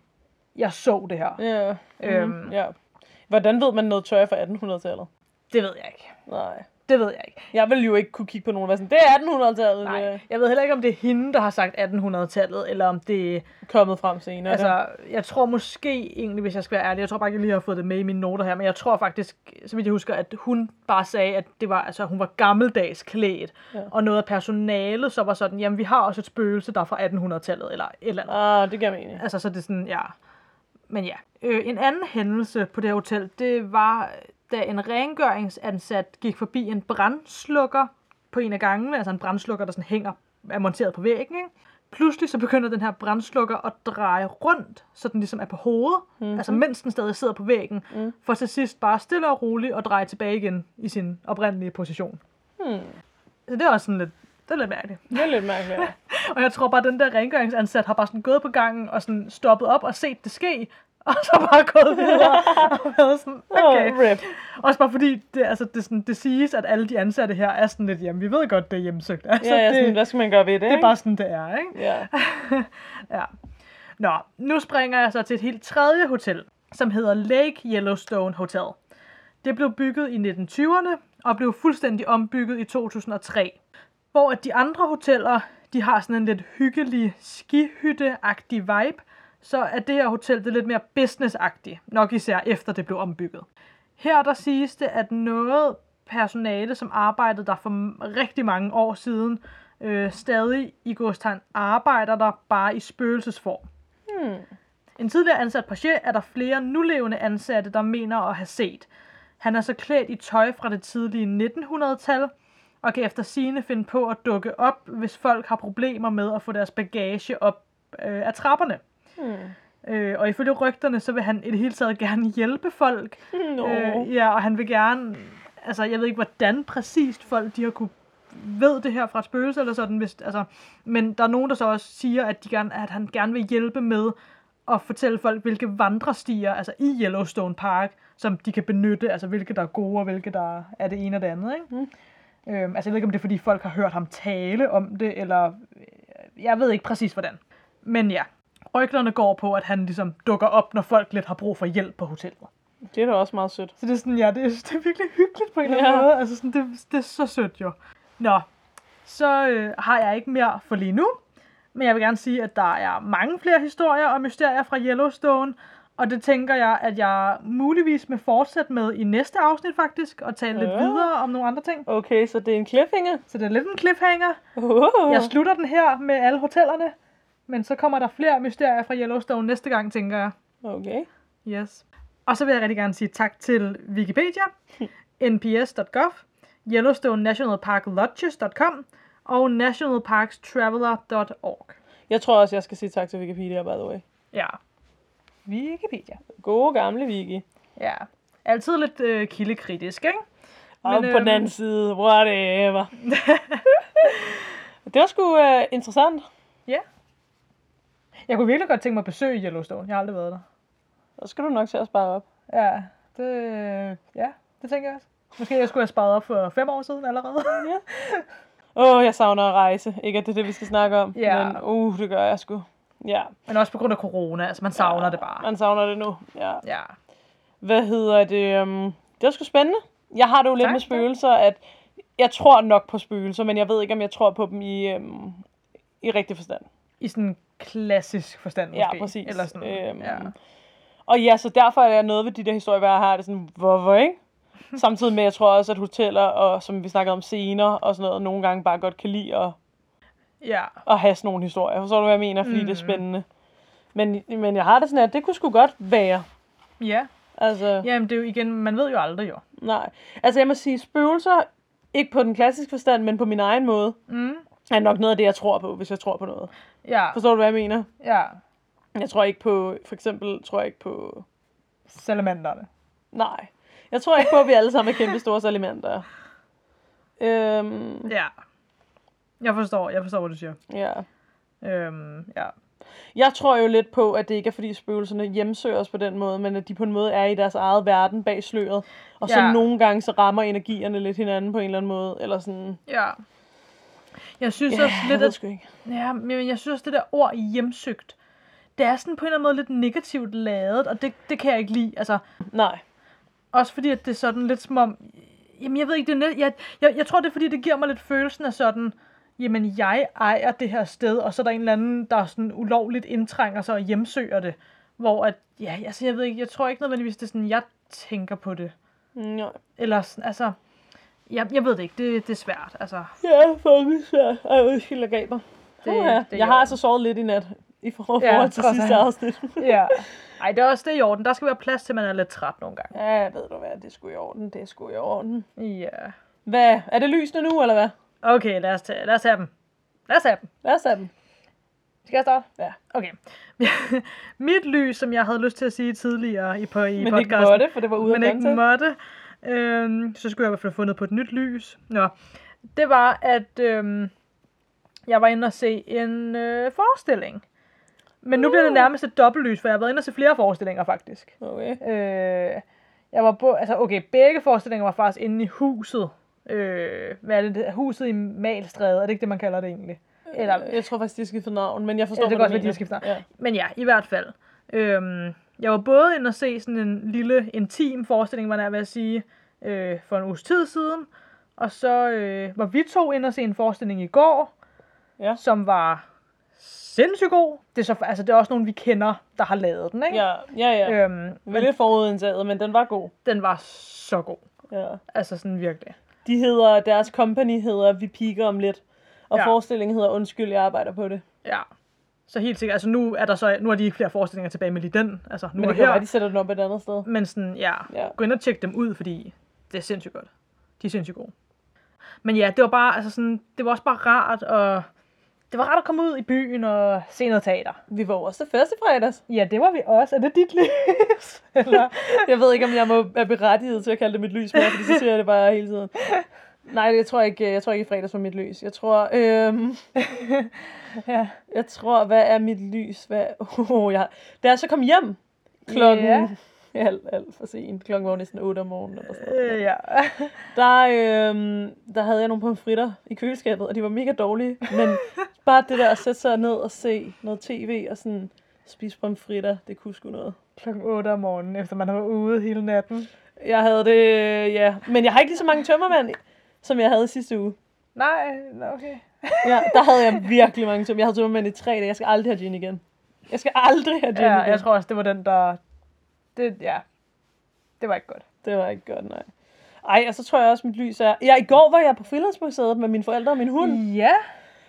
jeg så det her. Ja. Øhm. Mm. Hvordan ved man noget tøj fra 1800-tallet? Det ved jeg ikke. Nej. Det ved jeg ikke. Jeg vil jo ikke kunne kigge på nogen og være sådan, det er 1800-tallet, Nej. Jeg ved heller ikke, om det er hende, der har sagt 1800-tallet, eller om det er kommet frem senere. Altså, jeg tror måske egentlig, hvis jeg skal være ærlig, jeg tror bare ikke, jeg lige har fået det med i mine noter her, men jeg tror faktisk, vidt jeg husker, at hun bare sagde, at det var, altså, hun var gammeldags klædt, Ja. og noget af personalet så var sådan, jamen vi har også et spøgelse, der er fra 1800-tallet, eller et eller andet. Ah, det giver mening. Altså, så det er sådan, ja. Men ja. Øh, en anden hændelse på det her hotel, det var, da en rengøringsansat gik forbi en brandslukker på en af gangene, altså en brandslukker, der sådan hænger, er monteret på væggen, ikke? Pludselig så begynder den her brandslukker at dreje rundt, så den ligesom er på hovedet, mm-hmm. altså mens den stadig sidder på væggen, Mm. for til sidst bare stille og roligt at dreje tilbage igen i sin oprindelige position. Hmm. Så det er også sådan lidt, det er lidt mærkeligt. Det er lidt mærkeligt. ja. Og jeg tror bare, at den der rengøringsansat har bare sådan gået på gangen og sådan stoppet op og set det ske. Og så bare gået videre og været sådan, okay. Åh, rip. Også bare fordi, det, altså, det, sådan, det siges, at alle de ansatte her er sådan lidt, jamen vi ved godt, det er hjemsøgt. Altså, Ja, ja, det, sådan, hvad skal man gøre ved det, det er ikke? bare sådan, det er, ikke? Ja. Ja. Nå, nu springer jeg så til et helt tredje hotel, som hedder Lake Yellowstone Hotel. Det blev bygget i 1920'erne og blev fuldstændig ombygget i 2003. Hvor at de andre hoteller, de har sådan en lidt hyggelig skihytte-agtig vibe, så er det her hotel det er lidt mere business-agtigt, nok især efter det blev ombygget. Her der siges det, at noget personale, som arbejdede der for rigtig mange år siden, øh, stadig i godstegn arbejder der bare i spøgelsesform. Hmm. En tidligere ansat på Chef er der flere nulevende ansatte, der mener at have set. Han er så klædt i tøj fra det tidlige 1900-tal, og kan efter sine finde på at dukke op, hvis folk har problemer med at få deres bagage op øh, af trapperne. Hmm. Øh, og ifølge rygterne, så vil han i det hele taget gerne hjælpe folk. Nå. Øh, ja, og han vil gerne, altså jeg ved ikke, hvordan præcist folk de har kunne ved det her fra et spøgelse eller sådan, hvis, altså, men der er nogen, der så også siger, at, de gerne, at han gerne vil hjælpe med at fortælle folk, hvilke vandrestier, altså i Yellowstone Park, som de kan benytte, altså hvilke der er gode, og hvilke der er det ene og det andet, ikke? Mm. Øhm, altså jeg ved ikke, om det er, fordi folk har hørt ham tale om det, eller øh, jeg ved ikke præcis, hvordan. Men ja, rygterne går på, at han ligesom dukker op, når folk lidt har brug for hjælp på hotellet. Det er da også meget sødt. Så det er sådan, ja, det er, det er virkelig hyggeligt på en eller anden måde. Altså sådan, det, det er så sødt jo. Nå, så øh, har jeg ikke mere for lige nu. Men jeg vil gerne sige, at der er mange flere historier og mysterier fra Yellowstone. Og det tænker jeg, at jeg muligvis vil fortsætte med i næste afsnit faktisk, og tale lidt Ja. videre om nogle andre ting. Okay, så det er en cliffhanger. Så det er lidt en cliffhanger. Oh. Jeg slutter den her med alle hotellerne, men så kommer der flere mysterier fra Yellowstone næste gang, tænker jeg. Okay. Yes. Og så vil jeg rigtig gerne sige tak til Wikipedia, nps.gov, Yellowstone National Park Lodges.com og nationalparkstraveler.org. Jeg tror også, jeg skal sige tak til Wikipedia, by the way. Ja. Wikipedia. Gode gamle Wiki. Ja. Altid lidt øh, kildekritisk, ikke? Og Men, på den øhm, anden side, whatever. det var sgu uh, interessant. Ja. Jeg kunne virkelig godt tænke mig at besøge Yellowstone. Jeg har aldrig været der. Så skal du nok til at spare op. Ja, det, ja, det tænker jeg også. Måske jeg skulle have sparet op for fem år siden allerede. Åh, oh, jeg savner at rejse. Ikke at det er det, vi skal snakke om. Ja. Men uh, det gør jeg sgu. Ja. Men også på grund af corona. Altså, man savner ja, det bare. Man savner det nu. Ja. Ja. Hvad hedder det? Um, det var sgu spændende. Jeg har det jo lidt Tak, med spøgelser, at jeg tror nok på spøgelser, men jeg ved ikke, om jeg tror på dem i, um, i rigtig forstand. I sådan klassisk forstand måske. Ja, præcis. Eller sådan, Øhm, ja. Og ja, så derfor er der noget ved de der historier, hvor jeg har det sådan, hvorfor ikke? Samtidig med, jeg tror også, at hoteller, og som vi snakkede om scener og sådan noget, nogle gange bare godt kan lide at, ja. at have sådan nogle historier. Forstår du, hvad jeg mener? Fordi mm. det er Mm. spændende. Men, men jeg har det sådan, at det kunne sgu godt være. Ja. Altså, Jamen, det er jo igen, man ved jo aldrig jo. nej. Altså, jeg må sige, spøgelser, ikke på den klassiske forstand, men på min egen måde, Mm. er nok noget af det, jeg tror på, hvis jeg tror på noget. Ja. Forstår du, hvad jeg mener? Ja. Jeg tror ikke på, for eksempel, tror jeg ikke på Salamanderne. Nej. Jeg tror ikke på, at vi alle sammen er kæmpe store salamandere. Øhm, Ja. Jeg forstår, jeg forstår, hvad du siger. ja. Øhm, ja. Jeg tror jo lidt på, at det ikke er fordi spøgelserne hjemsøger os på den måde, men at de på en måde er i deres eget verden bag sløret. Og så Ja. nogle gange så rammer energierne lidt hinanden på en eller anden måde. Eller sådan. Ja. Jeg synes Ja, også jeg lidt, ved at ikke. Ja, men jeg synes også, det der ord hjemsøgt, det er sådan på en eller anden måde lidt negativt ladet, og det, det kan jeg ikke lide. Altså, Nej. også fordi, at det er sådan lidt som om, jamen jeg ved ikke, det er net, jeg, jeg, jeg tror, det er fordi, det giver mig lidt følelsen af sådan, jamen jeg ejer det her sted, og så er der en eller anden, der sådan ulovligt indtrænger sig og hjemsøger det. Hvor at, ja, altså jeg ved ikke, jeg tror ikke nødvendigvis, det er sådan, jeg tænker på det. Nej. Eller sådan, altså, jeg, jeg ved det ikke, det, det er svært, altså. Ja, fucking svært. Ej, undskyld, jeg gaber. Det- Det, det er jeg har altså sovet lidt i nat. I forhold, Ja, forhold til sidste afsnit. Ja. Ej, det er også det i orden. Der skal være plads til, at man er lidt træt nogle gange. Ja, ved du hvad, det sgu i orden. Det er sgu i orden. Ja. Hvad? Er det lysende nu, eller hvad? Okay, lad os, tage, lad os have dem. Lad os have dem. Lad os tage dem. Skal jeg starte? Ja. Okay. Mit lys, som jeg havde lyst til at sige tidligere i, på, i Men podcasten. ikke måtte, for det var ude men ikke måtte. Øhm, så skulle jeg i hvert fald have fundet på et nyt lys. Nå. Det var, at øhm, jeg var inde og se en øh, forestilling. Men nu bliver det nærmest et dobbeltlys, for jeg har været inde og se flere forestillinger, faktisk. Okay. Øh, jeg var på, altså okay, begge forestillinger var faktisk inde i huset. Øh, hvad er det, det, huset i Malstræde, er det ikke det, man kalder det egentlig? Eller, Jeg tror faktisk, de har skiftet navn, men jeg forstår, Ja, det kan du være, de har skiftet navn. Ja. men ja, i hvert fald. Øhm, jeg var både inde og se sådan en lille intim forestilling, var jeg ved at sige, øh, for en uges tid siden. Og så øh, var vi to inde og se en forestilling i går, Ja. som var sindssygt god. Det er, så, altså, det er også nogen, vi kender, der har lavet den, ikke? Ja, ja, ja. Øhm, men lidt forudindtaget, men den var god. den var så god. Ja. Altså sådan virkelig. De hedder, deres company hedder Vi piker om lidt. Og Ja. forestillingen hedder Undskyld, jeg arbejder på det. Ja. Så helt sikkert, altså nu er der så, nu er de ikke flere forestillinger tilbage med lige den. Altså nu Men er det kan her. være, de sætter den op et andet sted. Men sådan, ja, Ja. gå ind og tjek dem ud, fordi det er sindssygt godt. De er sindssygt gode. Men ja, det var bare, altså sådan, det var også bare rart, og det var rart at komme ud i byen og se noget teater. Vi var også første fredags. Ja, det var vi også. Er det dit lys? Eller? Jeg ved ikke, om jeg må er berettiget til at kalde det mit lys mere, fordi så siger jeg det bare hele tiden. Nej, jeg tror ikke, jeg tror ikke i fredags var mit lys. Jeg tror, øhm, ja. jeg tror, hvad er mit lys? Hvad, oh, jeg, da jeg så kom hjem klokken yeah. alt, alt for sent, klokken var næsten 8 om morgenen eller sådan noget. Øh, ja. Der, øhm, der havde jeg nogle pomfritter i køleskabet, og de var mega dårlige. Men bare det der at sætte sig ned og se noget tv og sådan spise pomfritter, det kunne sgu noget. Klokken 8 om morgenen, efter man har været ude hele natten. Jeg havde det, ja. Men jeg har ikke lige så mange tømmermænd, som jeg havde sidste uge. Nej, okay. Ja, der havde jeg virkelig mange tømmermænd. Jeg havde tømmermænd i tre dage. Jeg skal aldrig have gin igen. Jeg skal aldrig have gin Ja, igen. jeg tror også, det var den, der Det, ja. Det var ikke godt. Det var ikke godt, nej. Ej, og så tror jeg også, mit lys er... Ja, i går var jeg på Frilandsmuseet med mine forældre og min hund. Ja.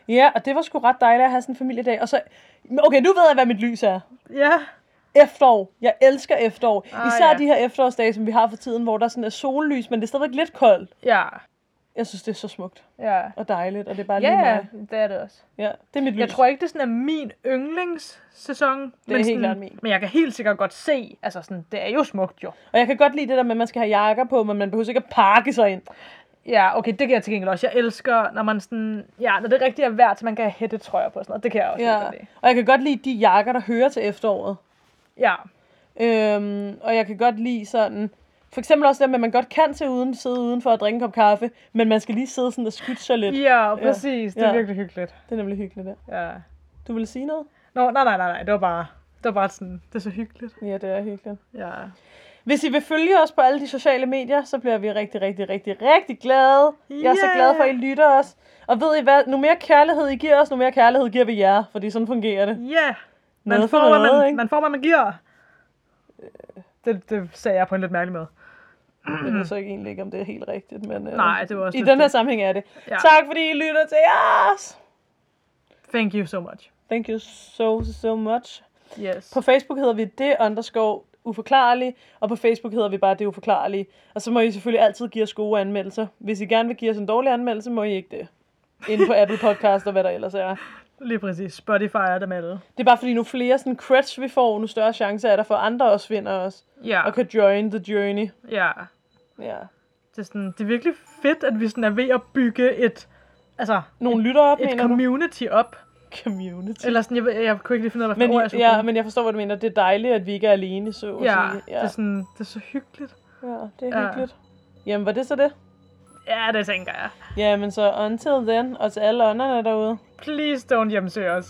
Ja, og det var sgu ret dejligt at have sådan en familiedag. Og så... Okay, nu ved jeg, hvad mit lys er. Ja. Efterår. Jeg elsker efterår. Ah, Især ja. de her efterårsdage, som vi har for tiden, hvor der sådan er sollys, men det er stadigvæk lidt koldt. Ja. Jeg synes, det er så smukt Ja. og dejligt, og det er bare lige Ja, mig. det er det også. Ja, det er mit lys. Jeg tror ikke, det sådan er min yndlingssæson. Det er helt sådan, klart min. Men jeg kan helt sikkert godt se, altså sådan, det er jo smukt jo. Og jeg kan godt lide det der med, at man skal have jakker på, men man behøver ikke at pakke sig ind. Ja, okay, det kan jeg til gengæld også. Jeg elsker, når man sådan, ja, når det rigtig er værd, så man kan have hættetrøjer på og sådan noget. Det kan jeg også Ja. ja. lide. Og jeg kan godt lide de jakker, der hører til efteråret. Ja. Øhm, og jeg kan godt lide sådan... For eksempel også det med, at man godt kan til uden, sidde udenfor og drikke en kop kaffe, men man skal lige sidde sådan og skytte sig lidt. Ja, præcis. Det er Ja. virkelig hyggeligt. Det er nemlig hyggeligt, der. Ja. Du vil sige noget? Nå, nej, nej, nej, nej. Det var bare, det var bare sådan, det er så hyggeligt. Ja, det er hyggeligt. Ja. Hvis I vil følge os på alle de sociale medier, så bliver vi rigtig, rigtig, rigtig, rigtig glade. Jeg er så Ja. glad for, at I lytter os. Og ved I hvad? Nu mere kærlighed I giver os, nu mere kærlighed giver vi jer. Fordi sådan fungerer det. Ja. Man, Noget for får, noget, man, ikke? man får, hvad man giver. Det, det sagde jeg på en lidt mærkelig måde. Jeg ved så ikke egentlig ikke, om det er helt rigtigt. Men, øh, Nej, det var også I den her det. sammenhæng er det. Ja. Tak fordi I lytter til os. Thank you so much. Thank you so, so much. Yes. På Facebook hedder vi det underscore uforklarlig, og på Facebook hedder vi bare det uforklarlige. Og så må I selvfølgelig altid give os gode anmeldelser. Hvis I gerne vil give os en dårlig anmeldelse, må I ikke det. Inde på Apple Podcast og hvad der ellers er. Lige præcis. Spotify er dem alle. Det er bare fordi, nu flere sådan creds vi får, nu større chance er der for, at andre også finder os. Ja. Og kan join the journey. Ja. Ja. Det er, sådan, det er virkelig fedt, at vi sådan er ved at bygge et, altså, Nogle lytter op, et mener du? community op. Community. Eller sådan, jeg, jeg kunne ikke lige finde ud af, hvad Men, ord jeg ja, bruge. men jeg forstår, hvad du mener. Det er dejligt, at vi ikke er alene, så ja, sige. det er sådan, det er så hyggeligt. ja, det er Ja. hyggeligt. Jamen, var det så det? Ja, det tænker jeg. Jamen så until then, og til alle ånderne derude. Please don't hjemsøge os.